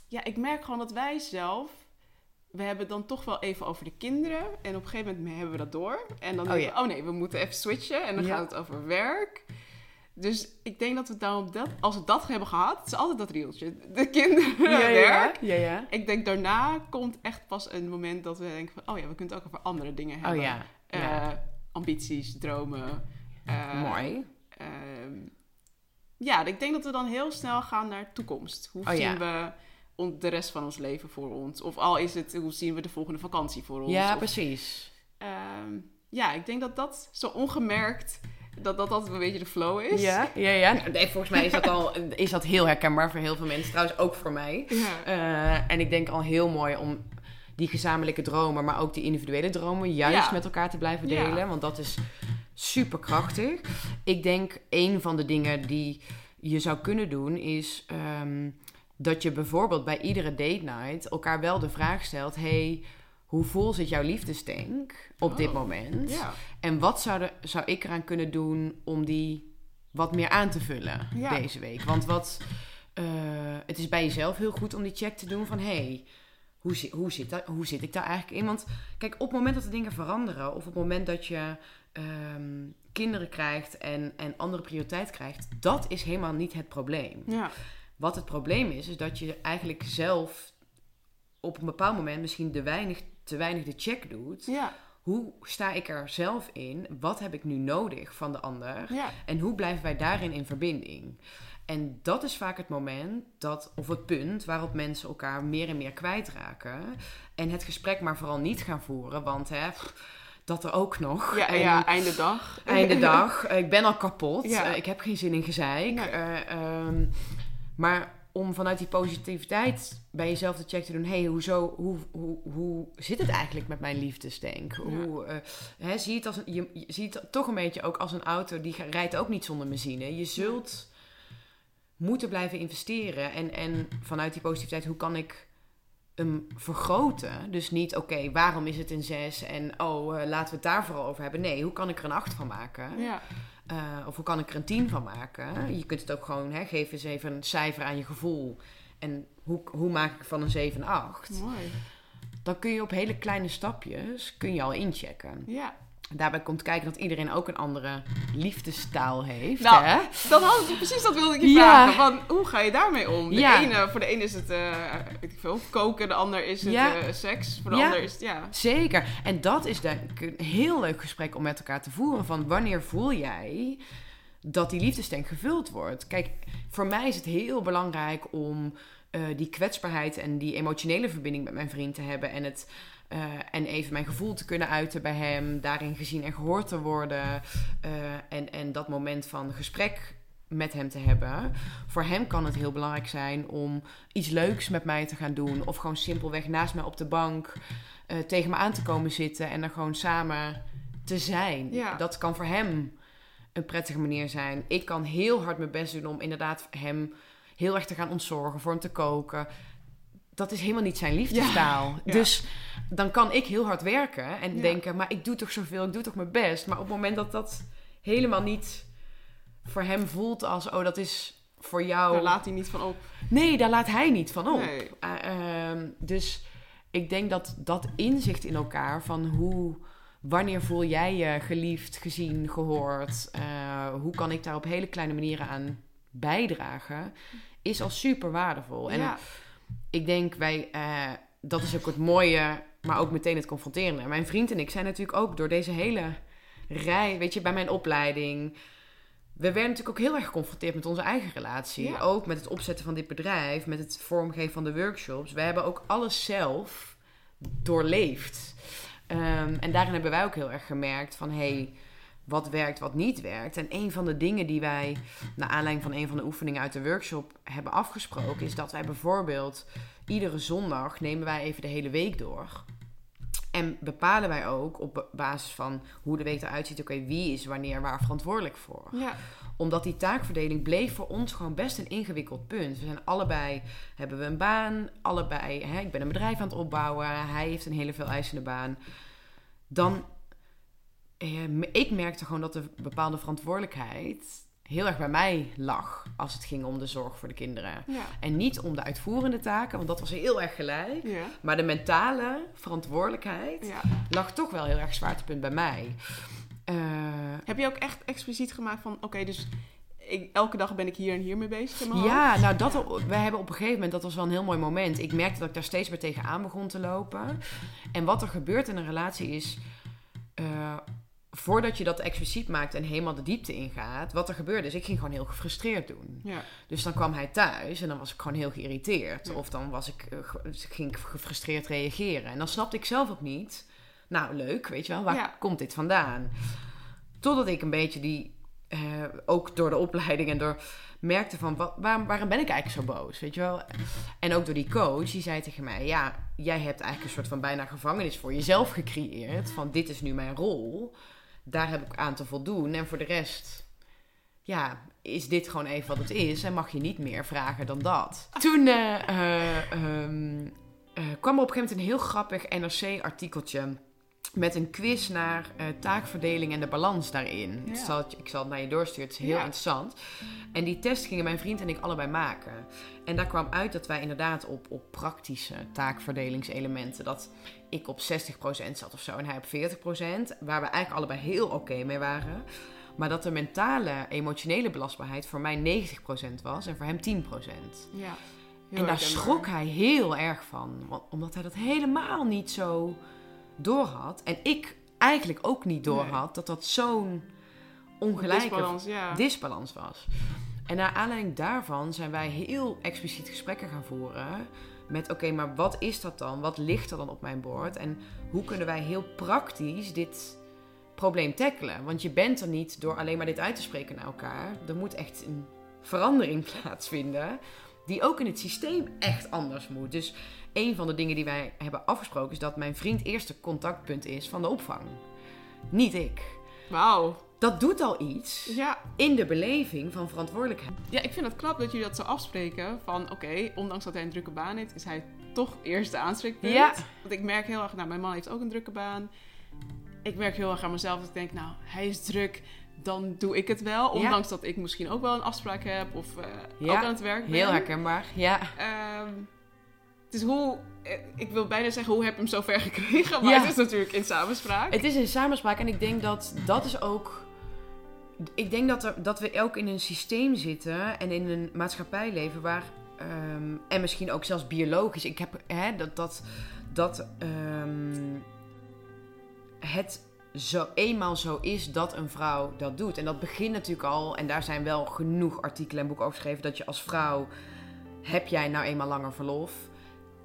ja, ik merk gewoon dat wij zelf. We hebben het dan toch wel even over de kinderen. En op een gegeven moment hebben we dat door. En dan Oh, ja. we, oh nee, we moeten even switchen. En dan Ja. gaat het over werk. Dus ik denk dat we daarom dat, als we dat hebben gehad, het is altijd dat rieltje. De kinderen, werk. Ja, ja. Ik denk daarna komt echt pas een moment dat we denken van, oh ja, we kunnen het ook over andere dingen hebben. Oh ja. Eh, ja. ambities, dromen. eh, Mooi. Ehm, ja, ik denk dat we dan heel snel gaan naar toekomst. Hoe Oh, zien ja. we de rest van ons leven voor ons? Of al is het, hoe zien we de volgende vakantie voor ons? Ja, Of, precies. ehm, ja, ik denk dat dat zo ongemerkt, dat dat altijd een beetje de flow is. Ja, ja, ja. Nou, nee, volgens mij is dat al [laughs] is dat heel herkenbaar voor heel veel mensen. Trouwens ook voor mij. Ja. Eh, en ik denk al heel mooi om die gezamenlijke dromen, maar ook die individuele dromen, juist Ja. met elkaar te blijven Ja. delen. Want dat is super krachtig. Ik denk een van de dingen die je zou kunnen doen is ehm, dat je bijvoorbeeld bij iedere date night elkaar wel de vraag stelt: hey, hoe vol zit jouw liefdestank op dit Oh. moment? Ja. En wat zou, er, zou ik eraan kunnen doen om die wat meer aan te vullen Ja. deze week? Want wat, eh, het is bij jezelf heel goed om die check te doen van... hey, hoe, zi- hoe, zit dat, hoe zit ik daar eigenlijk in? Want kijk, op het moment dat de dingen veranderen... of op het moment dat je ehm, kinderen krijgt en, en andere prioriteit krijgt... dat is helemaal niet het probleem. Ja. Wat het probleem is, is dat je eigenlijk zelf op een bepaald moment misschien de weinig, te weinig de check doet. Ja, Hoe sta ik er zelf in? Wat heb ik nu nodig van de ander? ja. En hoe blijven wij daarin in verbinding? En dat is vaak het moment dat, of het punt waarop mensen elkaar meer en meer kwijtraken. En het gesprek maar vooral niet gaan voeren, want hè, dat er ook nog. Ja, En ja, einde dag. Einde dag, [laughs] ik ben al kapot, Ja. ik heb geen zin in gezeik. Nee. Ehm, maar om vanuit die positiviteit bij jezelf de check te doen: hé, hey, hoezo, hoe, hoe, hoe zit het eigenlijk met mijn liefdesdenk? Hoe, eh, hè, zie, je het als een, je, je ziet het toch een beetje ook als een auto die rijdt ook niet zonder benzine. Je zult moeten blijven investeren. En, en vanuit die positiviteit, hoe kan ik hem vergroten? Dus niet, oké, waarom is het een 6 en oh, eh, laten we het daar vooral over hebben. Nee, hoe kan ik er een 8 van maken? Ja, Eh, of hoe kan ik er een 10 van maken? Je kunt het ook gewoon, hè, geef eens even een cijfer aan je gevoel. En hoe, hoe maak ik van een 7 een 8? mooi. Dan kun je op hele kleine stapjes kun je al inchecken. Ja. Daarbij komt kijken dat iedereen ook een andere liefdestaal heeft. Nou, hè? Dat had ik, precies dat wilde ik je Ja. vragen. Van, hoe ga je daarmee om? De Ja. ene, voor de ene is het eh, ik veel, koken, de ander is het Ja. eh, seks, voor de ander is het ja. Zeker. En dat is denk ik een heel leuk gesprek om met elkaar te voeren. Van wanneer voel jij dat die liefdestank gevuld wordt? Kijk, voor mij is het heel belangrijk om eh, die kwetsbaarheid en die emotionele verbinding met mijn vriend te hebben. En, het, eh, en even mijn gevoel te kunnen uiten bij hem. Daarin gezien en gehoord te worden. eh, en, en dat moment van gesprek met hem te hebben. Voor hem kan het heel belangrijk zijn om iets leuks met mij te gaan doen. Of gewoon simpelweg naast mij op de bank eh, tegen me aan te komen zitten en er gewoon samen te zijn. Ja. Dat kan voor hem een prettige manier zijn. Ik kan heel hard mijn best doen om inderdaad hem heel erg te gaan ontzorgen, voor hem te koken. Dat is helemaal niet zijn liefdestaal. Ja. Dus dan kan ik heel hard werken en Ja. denken, maar ik doe toch zoveel, ik doe toch mijn best. Maar op het moment dat dat helemaal niet voor hem voelt als, oh, dat is voor jou. Daar laat hij niet van op. Nee, daar laat hij niet van op. Nee. Uh, ehm, dus ik denk dat dat inzicht in elkaar van hoe, wanneer voel jij je geliefd, gezien, gehoord, eh, hoe kan ik daar op hele kleine manieren aan bijdragen, is al super waardevol. En ja. Ik denk wij, eh, dat is ook het mooie, maar ook meteen het confronterende. Mijn vriend en ik zijn natuurlijk ook door deze hele rij, weet je, bij mijn opleiding. We werden natuurlijk ook heel erg geconfronteerd met onze eigen relatie. Ja. Ook met het opzetten van dit bedrijf, met het vormgeven van de workshops. We hebben ook alles zelf doorleefd. Ehm, en daarin hebben wij ook heel erg gemerkt van... Hey, wat werkt, wat niet werkt. En een van de dingen die wij, naar aanleiding van een van de oefeningen uit de workshop, hebben afgesproken, is dat wij bijvoorbeeld iedere zondag nemen wij even de hele week door. En bepalen wij ook op basis van hoe de week eruit ziet, oké, wie is wanneer waar verantwoordelijk voor. Ja. Omdat die taakverdeling bleef voor ons gewoon best een ingewikkeld punt. We zijn allebei, hebben we een baan, allebei, hè, ik ben een bedrijf aan het opbouwen, hij heeft een hele veel eisende baan. Dan ik merkte gewoon dat de bepaalde verantwoordelijkheid heel erg bij mij lag als het ging om de zorg voor de kinderen. Ja. En niet om de uitvoerende taken, want dat was heel erg gelijk. Ja. Maar de mentale verantwoordelijkheid ja. lag toch wel heel erg zwaartepunt bij mij. Eh, Heb je ook echt expliciet gemaakt van, oké, dus ik, elke dag ben ik hier en hier mee bezig hoofd? ja, nou, dat, wij hebben op een gegeven moment, dat was wel een heel mooi moment. Ik merkte dat ik daar steeds meer tegenaan begon te lopen. En wat er gebeurt in een relatie is. eh, voordat je dat expliciet maakt en helemaal de diepte ingaat, wat er gebeurde is, ik ging gewoon heel gefrustreerd doen. Ja. Dus dan kwam hij thuis en dan was ik gewoon heel geïrriteerd. Ja. Of dan was ik, eh, ging ik gefrustreerd reageren. En dan snapte ik zelf ook niet. Nou, leuk, weet je wel, waar Ja. komt dit vandaan? Totdat ik een beetje die, eh, ook door de opleiding en door merkte van, wat, waarom ben ik eigenlijk zo boos, weet je wel? En ook door die coach, die zei tegen mij, ja, jij hebt eigenlijk een soort van bijna gevangenis voor jezelf gecreëerd. Van, dit is nu mijn rol, daar heb ik aan te voldoen. En voor de rest, ja, is dit gewoon even wat het is en mag je niet meer vragen dan dat. Toen eh, eh, ehm, eh, kwam er op een gegeven moment een heel grappig NRC-artikeltje met een quiz naar eh, taakverdeling en de balans daarin. Ja. Zal het, ik zal het naar je doorsturen, het is heel Ja. interessant. En die test gingen mijn vriend en ik allebei maken. En daar kwam uit dat wij inderdaad op, op praktische taakverdelingselementen... dat ik op 60% zat of zo en hij op 40%... waar we eigenlijk allebei heel oké mee waren... Maar dat de mentale, emotionele belastbaarheid voor mij 90% was en voor hem 10%. Ja. En daar schrok hij heel erg van. Omdat hij dat helemaal niet zo doorhad. En ik eigenlijk ook niet doorhad Nee. dat dat zo'n ongelijke Disbalans, ja. disbalans was. En naar aanleiding daarvan zijn wij heel expliciet gesprekken gaan voeren. Met oké, maar wat is dat dan? Wat ligt er dan op mijn bord? En hoe kunnen wij heel praktisch dit probleem tackelen? Want je bent er niet door alleen maar dit uit te spreken naar elkaar. Er moet echt een verandering [laughs] plaatsvinden. Die ook in het systeem echt anders moet. Dus een van de dingen die wij hebben afgesproken is dat mijn vriend eerste contactpunt is van de opvang. Niet ik. Wauw. Dat doet al iets Ja. in de beleving van verantwoordelijkheid. ja, ik vind het knap dat jullie dat zo afspreken. Van oké, ondanks dat hij een drukke baan heeft, is hij toch eerst de aanspreekpunt. Ja. Want ik merk heel erg, nou, mijn man heeft ook een drukke baan. Ik merk heel erg aan mezelf dat ik denk, nou, hij is druk, dan doe ik het wel. Ondanks dat ik misschien ook wel een afspraak heb of eh, Ja, ook aan het werk ben. Heel herkenbaar, ja. Ehm, dus hoe, eh, ik wil bijna zeggen, hoe heb je hem zo ver [laughs] gekregen? Maar Ja. het is natuurlijk in samenspraak. Het is een samenspraak en ik denk dat dat is ook... Ik denk dat, er, dat we ook in een systeem zitten en in een maatschappij leven waar... ehm, en misschien ook zelfs biologisch. Ik heb hè, dat, dat, dat ehm, het zo eenmaal zo is dat een vrouw dat doet. En dat begint natuurlijk al, en daar zijn wel genoeg artikelen en boeken over geschreven, dat je als vrouw, heb jij nou eenmaal langer verlof,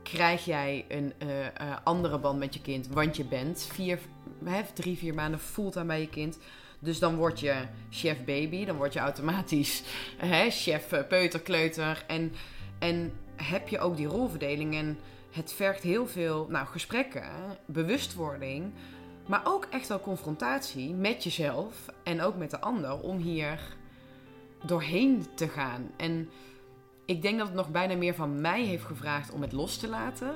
krijg jij een eh, eh, andere band met je kind, want je bent vier, hè, drie, vier maanden fulltime bij je kind. Dus dan word je chef baby, dan word je automatisch hè, chef eh, peuter, kleuter. En, en heb je ook die rolverdeling. En het vergt heel veel nou, gesprekken, bewustwording. Maar ook echt wel confrontatie met jezelf en ook met de ander om hier doorheen te gaan. En ik denk dat het nog bijna meer van mij heeft gevraagd om het los te laten,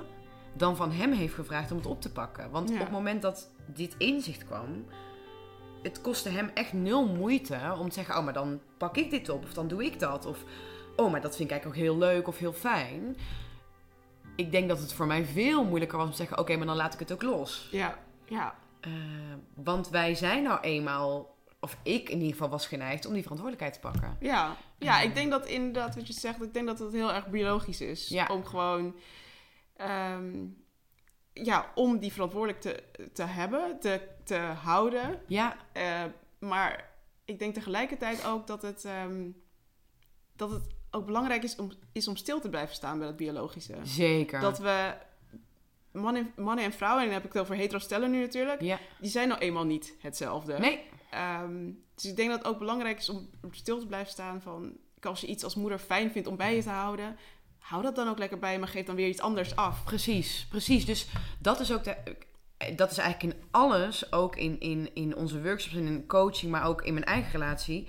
dan van hem heeft gevraagd om het op te pakken. Want Ja. op het moment dat dit inzicht kwam, het kostte hem echt nul moeite om te zeggen: Oh, maar dan pak ik dit op, of dan doe ik dat. Of oh, maar dat vind ik eigenlijk ook heel leuk of heel fijn. Ik denk dat het voor mij veel moeilijker was om te zeggen: Oké, maar dan laat ik het ook los. Ja, ja. Eh, want wij zijn nou eenmaal, of ik in ieder geval was geneigd om die verantwoordelijkheid te pakken. Ja, ja, ik denk dat inderdaad wat je zegt, ik denk dat het heel erg biologisch is. Ja. Om gewoon, ehm, ja, om die verantwoordelijk te, te hebben, te, te houden. Ja, Eh, maar ik denk tegelijkertijd ook dat het, ehm, dat het ook belangrijk is om, is om stil te blijven staan bij dat biologische. zeker. Dat we, mannen, mannen en vrouwen, en dan heb ik het over hetero stellen nu natuurlijk, Ja, die zijn nou eenmaal niet hetzelfde. nee, Ehm, dus ik denk dat het ook belangrijk is om stil te blijven staan van... Als je iets als moeder fijn vindt om bij je te houden... hou dat dan ook lekker bij je, maar geef dan weer iets anders af. precies, precies. Dus dat is ook de, dat is eigenlijk in alles, ook in, in, in onze workshops en in coaching, maar ook in mijn eigen relatie.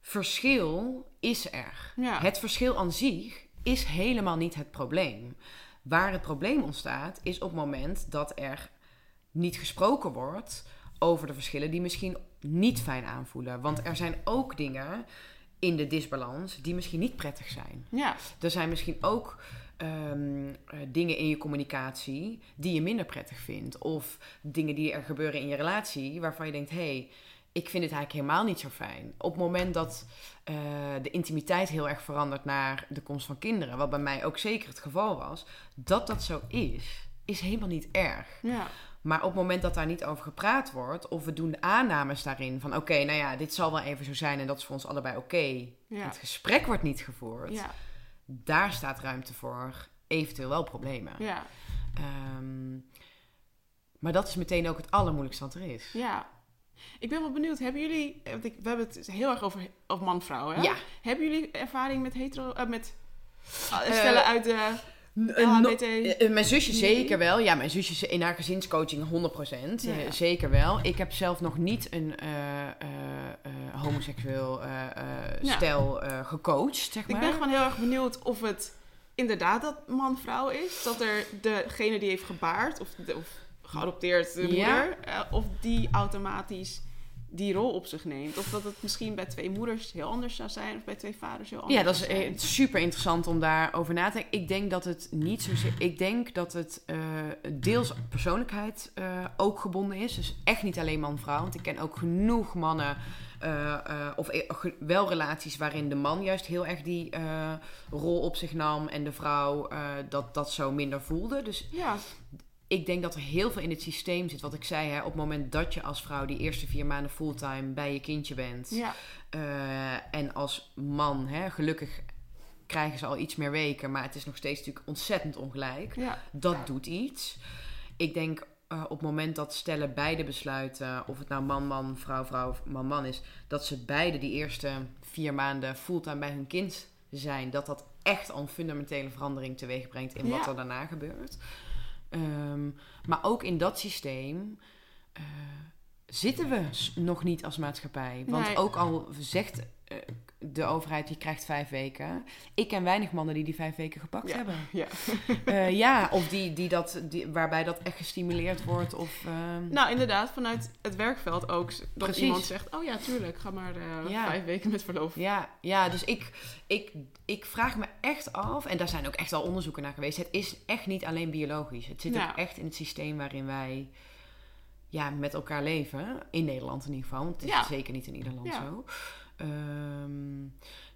Verschil is er. Ja. Het verschil aan zich is helemaal niet het probleem. Waar het probleem ontstaat, is op het moment dat er niet gesproken wordt over de verschillen die misschien niet fijn aanvoelen. Want er zijn ook dingen in de disbalans die misschien niet prettig zijn. Ja, Er zijn misschien ook ehm, eh, dingen in je communicatie die je minder prettig vindt. Of dingen die er gebeuren in je relatie waarvan je denkt: hé, hey, ik vind het eigenlijk helemaal niet zo fijn. Op het moment dat eh, de intimiteit heel erg verandert naar de komst van kinderen, wat bij mij ook zeker het geval was, dat dat zo is, is helemaal niet erg. ja, Maar op het moment dat daar niet over gepraat wordt, of we doen de aannames daarin van: oké, nou ja, dit zal wel even zo zijn en dat is voor ons allebei oké. ja, Het gesprek wordt niet gevoerd ja, daar staat ruimte voor eventueel wel problemen. ja, Ehm, maar dat is meteen ook het allermoeilijkste wat er is. ja. Ik ben wel benieuwd, hebben jullie... want ik- We hebben het heel erg over, over man-vrouw, hè? Ja. Hebben jullie ervaring met hetero... eh, met ah, Eh, stellen uit de... No- eh, mijn zusje zeker wel. Ja, mijn zusje is in haar gezinscoaching 100%. Ja, eh, ja. zeker wel. Ik heb zelf nog niet een eh, eh, eh, homoseksueel eh, eh, stel eh, gecoacht, zeg Ik maar. ben gewoon heel erg benieuwd of het inderdaad dat man-vrouw is. Dat er degene die heeft gebaard of, de, of geadopteerd de Ja. moeder, eh, of die automatisch die rol op zich neemt. Of dat het misschien bij twee moeders heel anders zou zijn, of bij twee vaders heel anders Ja, dat is eh, super interessant om daarover na te denken. Ik denk dat het niet zozeer. Ik denk dat het eh, deels persoonlijkheid ook gebonden is. Dus echt niet alleen man-vrouw. Want ik ken ook genoeg mannen. of wel relaties waarin de man juist heel erg die rol op zich nam. En de vrouw dat, dat zo minder voelde. Dus Ja, ik denk dat er heel veel in het systeem zit. Wat ik zei, hè, op het moment dat je als vrouw die eerste vier maanden fulltime bij je kindje bent. ja, Eh, en als man, hè, gelukkig krijgen ze al iets meer weken, maar het is nog steeds natuurlijk ontzettend ongelijk. ja, Dat doet iets. Ik denk eh, op het moment dat stellen beide besluiten, of het nou man, man, vrouw, vrouw, man, man is, dat ze beide die eerste vier maanden fulltime bij hun kind zijn, dat dat echt al een fundamentele verandering teweeg brengt in wat er daarna gebeurt. Ehm, maar ook in dat systeem eh, zitten we nog niet als maatschappij. Want Nee. ook al zegt eh, de overheid, je krijgt vijf weken. Ik ken weinig mannen die die vijf weken gepakt Ja. hebben. ja. [laughs] Eh, ja, of die, die dat, die, waarbij dat echt gestimuleerd wordt. Of, ehm, Nou, inderdaad, vanuit het werkveld ook. Dat Precies. iemand zegt, oh ja, tuurlijk, ga maar eh, Ja. vijf weken met verlof. ja, ja, dus ik, ik, ik vraag me echt af, en daar zijn ook echt al onderzoeken naar geweest. Het is echt niet alleen biologisch. Het zit Ja. ook echt in het systeem waarin wij ja, met elkaar leven. In Nederland in ieder geval. Want het is zeker niet in ieder land Ja. zo. Ehm,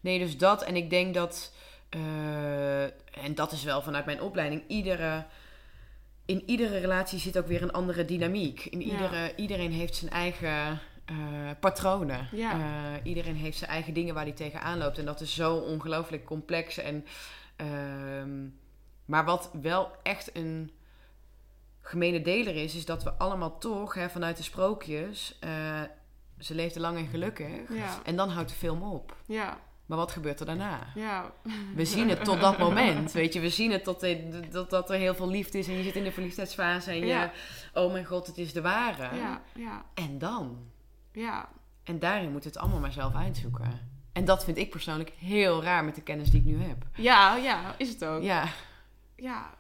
nee, dus dat. En ik denk dat, eh, en dat is wel vanuit mijn opleiding, iedere, in iedere relatie zit ook weer een andere dynamiek. In Ja. iedere, Iedereen heeft zijn eigen eh, patronen. Ja. Eh, iedereen heeft zijn eigen dingen waar hij tegenaan loopt. En dat is zo ongelooflijk complex. En, ehm, maar wat wel echt een gemene deler is, is dat we allemaal toch hè, vanuit de sprookjes. Ze leefde lang en gelukkig. Ja, En dan houdt de film op. ja, Maar wat gebeurt er daarna? ja. We zien het tot dat moment. Weet je, we zien het tot, dat, dat er heel veel liefde is. En je zit in de verliefdheidsfase. En je, oh mijn god, het is de ware. Ja, ja, En dan? ja. En daarin moet het allemaal maar zelf uitzoeken. En dat vind ik persoonlijk heel raar met de kennis die ik nu heb. Ja, ja, is het ook. Ja, Ja.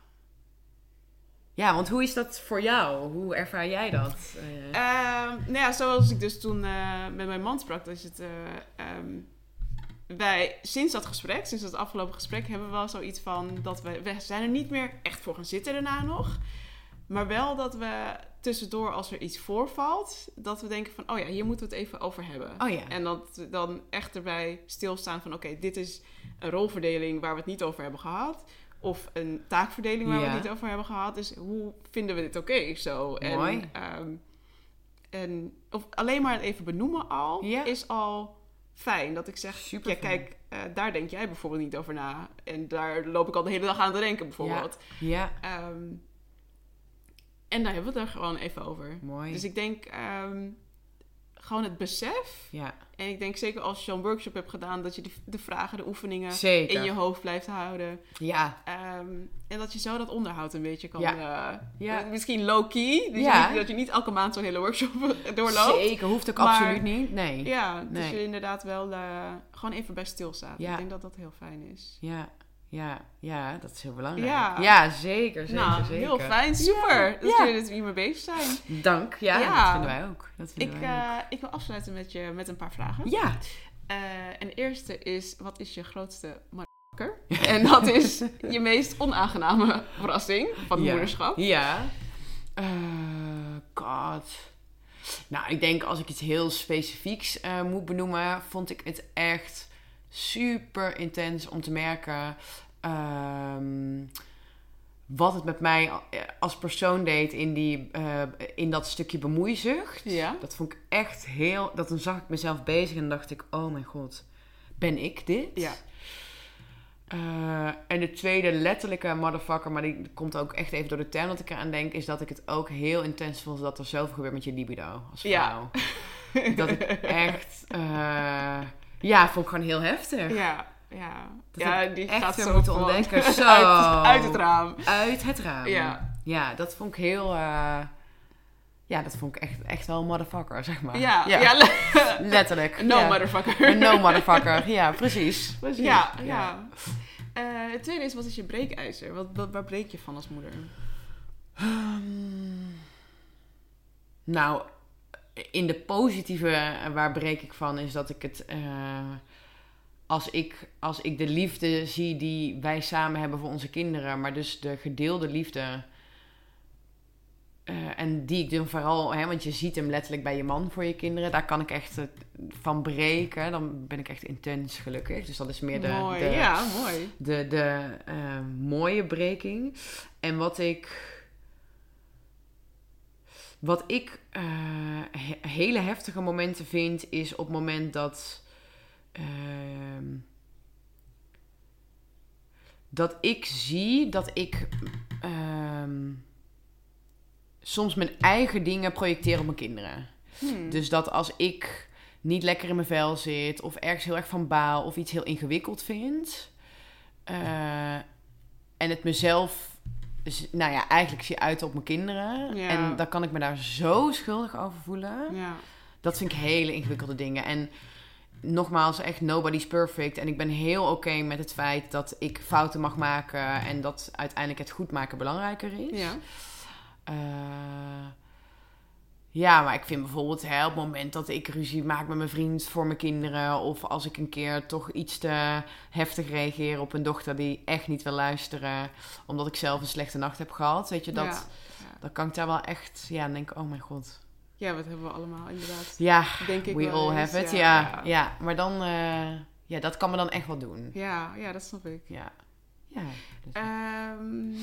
Ja want hoe is dat voor jou? Hoe ervaar jij dat? Eh, Ehm, nou ja, zoals ik dus toen eh, met mijn man sprak, dat is het... eh, ehm, wij, sinds dat gesprek, sinds dat afgelopen gesprek, hebben we wel zoiets van dat we, we zijn er niet meer echt voor gaan zitten daarna nog. Maar wel dat we tussendoor, als er iets voorvalt, dat we denken van, oh ja, hier moeten we het even over hebben. oh ja. En dat we dan echt erbij stilstaan van, oké, dit is een rolverdeling waar we het niet over hebben gehad. Of een taakverdeling waar we het niet over hebben gehad. Dus hoe vinden we dit oké zo? Mooi. En, ehm, en of alleen maar het even benoemen al, Ja. is al fijn. Dat ik zeg, Super ja kijk, eh, daar denk jij bijvoorbeeld niet over na. En daar loop ik al de hele dag aan te denken bijvoorbeeld. Ja, Ehm, en daar hebben we het er gewoon even over. mooi. Dus ik denk ehm, gewoon het besef. ja, En ik denk zeker als je zo'n workshop hebt gedaan, dat je de, de vragen, de oefeningen zeker. in je hoofd blijft houden. Ja, Ehm, en dat je zo dat onderhoud een beetje kan. Ja. eh, Ja. eh, misschien low-key. Dus Ja. dat je niet elke maand zo'n hele workshop [laughs] doorloopt. zeker. Hoeft ook Maar- absoluut niet. Nee. Ja, dus Nee. je inderdaad wel eh, gewoon even bij stilstaat. Ja. Ik denk dat dat heel fijn is. Ja, ja, ja, dat is heel belangrijk. Ja. Ja, zeker, zeker, nou, zeker. heel fijn. Super. Ja. Dat Ja. jullie er hiermee bezig zijn. Dank, ja, Ja. dat vinden wij ook. Dat vinden Ik, wij ook. eh, ik wil afsluiten met, je, met een paar vragen. Ja, Eh, en de eerste is, wat is je grootste motherfucker? [laughs] en dat is je meest onaangename verrassing van het moederschap. Ja. Eh, God. Nou, ik denk als ik iets heel specifieks moet benoemen, vond ik het echt super intens om te merken ehm, wat het met mij als persoon deed in, die, eh, in dat stukje bemoeizucht. Ja. Dat vond ik echt heel. Dat dan zag ik mezelf bezig en dacht ik: oh mijn god, ben ik dit? Ja. Eh, en de tweede letterlijke motherfucker, maar die komt ook echt even door de term dat ik eraan denk, is dat ik het ook heel intens vond dat er zoveel gebeurt met je libido als Ja. vrouw. dat ik echt, eh, ja, vond ik gewoon heel heftig. Ja, ja. Dat ja, die echt gaat zo moeten van- ontdekken. [laughs] Zo. uit, uit het raam. Uit het raam. Ja. Ja, dat vond ik heel, eh, ja, dat vond ik echt, echt wel een motherfucker, zeg maar. Ja, ja. le- [laughs] letterlijk. no ja. motherfucker. No motherfucker, ja, precies. precies. Ja, ja. Eh, het tweede is, wat is je breekijzer? Wat, wat, waar breek je van als moeder? Ehm, nou, in de positieve, eh, waar breek ik van, is dat ik het. eh, als, ik, als ik de liefde zie die wij samen hebben voor onze kinderen, maar dus de gedeelde liefde. eh, en die ik dan vooral, hè, want je ziet hem letterlijk bij je man voor je kinderen, daar kan ik echt van breken. Dan ben ik echt intens gelukkig. Dus dat is meer de, mooi. de, Ja, mooi. de, de mooie breking. En wat ik. Wat ik eh, he- hele heftige momenten vind, is op het moment dat. ehm, dat ik zie dat ik. ehm, soms mijn eigen dingen projecteer op mijn kinderen. Hmm. Dus dat als ik niet lekker in mijn vel zit, of ergens heel erg van baal, of iets heel ingewikkeld vind, eh, en het mezelf, z- nou ja, eigenlijk zie uit op mijn kinderen, Ja. en dan kan ik me daar zo schuldig over voelen. Ja. Dat vind ik hele ingewikkelde dingen. En nogmaals, echt nobody's perfect. En ik ben heel oké met het feit dat ik fouten mag maken en dat uiteindelijk het goed maken belangrijker is. Ja. Eh, ja, maar ik vind bijvoorbeeld hè, op het moment dat ik ruzie maak met mijn vriend voor mijn kinderen. Of als ik een keer toch iets te heftig reageer op een dochter die echt niet wil luisteren. Omdat ik zelf een slechte nacht heb gehad. Weet je, dat, Ja. Ja. dan kan ik daar wel echt ja, denken, oh mijn god. Ja, wat hebben we allemaal inderdaad. Ja, Denk ik we all eens, have it. ja, Ja, ja. ja. maar dan, eh, ja, dat kan me dan echt wel doen. Ja, ja, dat snap ik. Ja. Ja. dus- Ehm,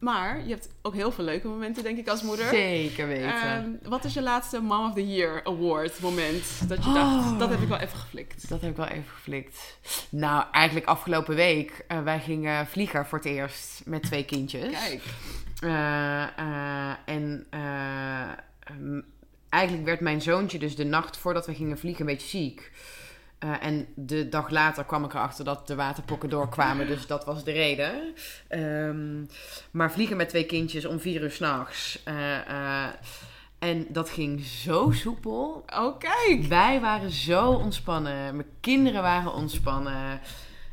maar je hebt ook heel veel leuke momenten, denk ik, als moeder. Zeker weten. Ehm, wat is je laatste Mom of the Year Award moment? Dat je Oh. dacht, dat heb ik wel even geflikt. Dat heb ik wel even geflikt. Nou, eigenlijk afgelopen week. eh, wij gingen vliegen voor het eerst met twee kindjes. Kijk. Eh, eh, en eigenlijk werd mijn zoontje dus de nacht voordat we gingen vliegen een beetje ziek. Eh, en de dag later kwam ik erachter dat de waterpokken doorkwamen. Dus dat was de reden. Ehm, maar vliegen met twee kindjes om vier uur s'nachts. Uh, uh, en dat ging zo soepel. Oh, kijk. Wij waren zo ontspannen. Mijn kinderen waren ontspannen.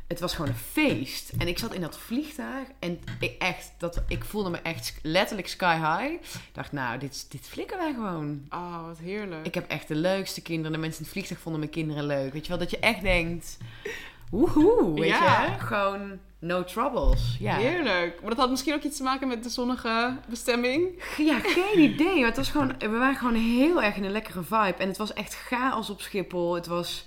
Het was gewoon een feest. En ik zat in dat vliegtuig en ik, echt, dat, ik voelde me echt letterlijk sky high. Ik dacht, nou, dit, dit flikken wij gewoon. Oh, wat heerlijk. Ik heb echt de leukste kinderen. De mensen in het vliegtuig vonden mijn kinderen leuk. Weet je wel, dat je echt denkt, woehoe, weet Ja. je. Gewoon no troubles. Ja. Heerlijk. Maar dat had misschien ook iets te maken met de zonnige bestemming. Ja, geen idee. Maar het was gewoon, we waren gewoon heel erg in een lekkere vibe. En het was echt chaos op Schiphol. Het was,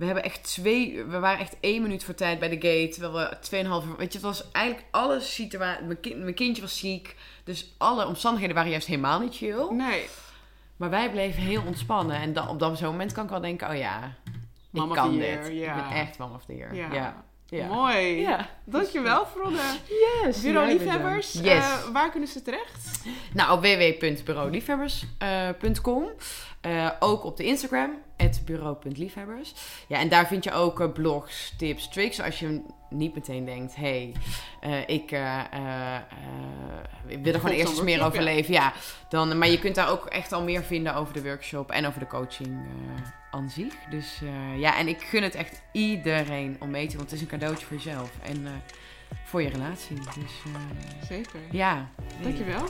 we hebben echt twee, we waren echt één minuut voor tijd bij de gate. Terwijl we tweeënhalf weet je, het was eigenlijk alle situatie. Mijn, kind, mijn kindje was ziek. Dus alle omstandigheden waren juist helemaal niet chill. Nee. Maar wij bleven heel ontspannen. En dan, op dat zo'n moment kan ik wel denken, oh ja, ik of kan dit. year, ja. Ik ben echt mom of the year. Ja. Ja. ja. Mooi. Ja. Dankjewel, Fronde. Yes. Bureau Liefhebbers, bedankt. Yes. eh, waar kunnen ze terecht? Nou, op www.bureauliefhebbers.com. Uh, ook op de Instagram, bureau.liefhebbers. Ja, en daar vind je ook uh, blogs, tips, tricks. Als je niet meteen denkt, hé, hey, uh, ik, ik wil er gewoon eerst eens meer over leven. Ja, dan, maar je kunt daar ook echt al meer vinden over de workshop en over de coaching aan zich. Dus ja, en ik gun het echt iedereen om mee te doen. Want het is een cadeautje voor jezelf en voor je relatie. Dus, Zeker. Ja. Dankjewel.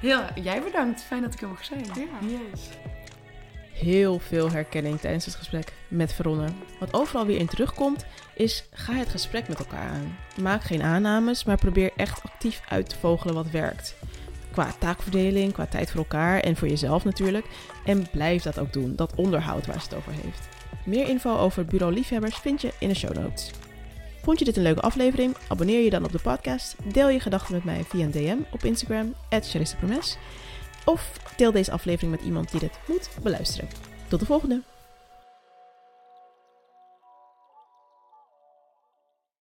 Heel, jij bedankt. Fijn dat ik er mag zijn. Ja. Yes. Heel veel herkenning tijdens het gesprek met Veronne. Wat overal weer in terugkomt, is ga het gesprek met elkaar aan. Maak geen aannames, maar probeer echt actief uit te vogelen wat werkt. Qua taakverdeling, qua tijd voor elkaar en voor jezelf natuurlijk. En blijf dat ook doen, dat onderhoud waar ze het over heeft. Meer info over Bureau Liefhebbers vind je in de show notes. Vond je dit een leuke aflevering? Abonneer je dan op de podcast. Deel je gedachten met mij via een DM op Instagram, Promes. Of deel deze aflevering met iemand die dit moet beluisteren. Tot de volgende!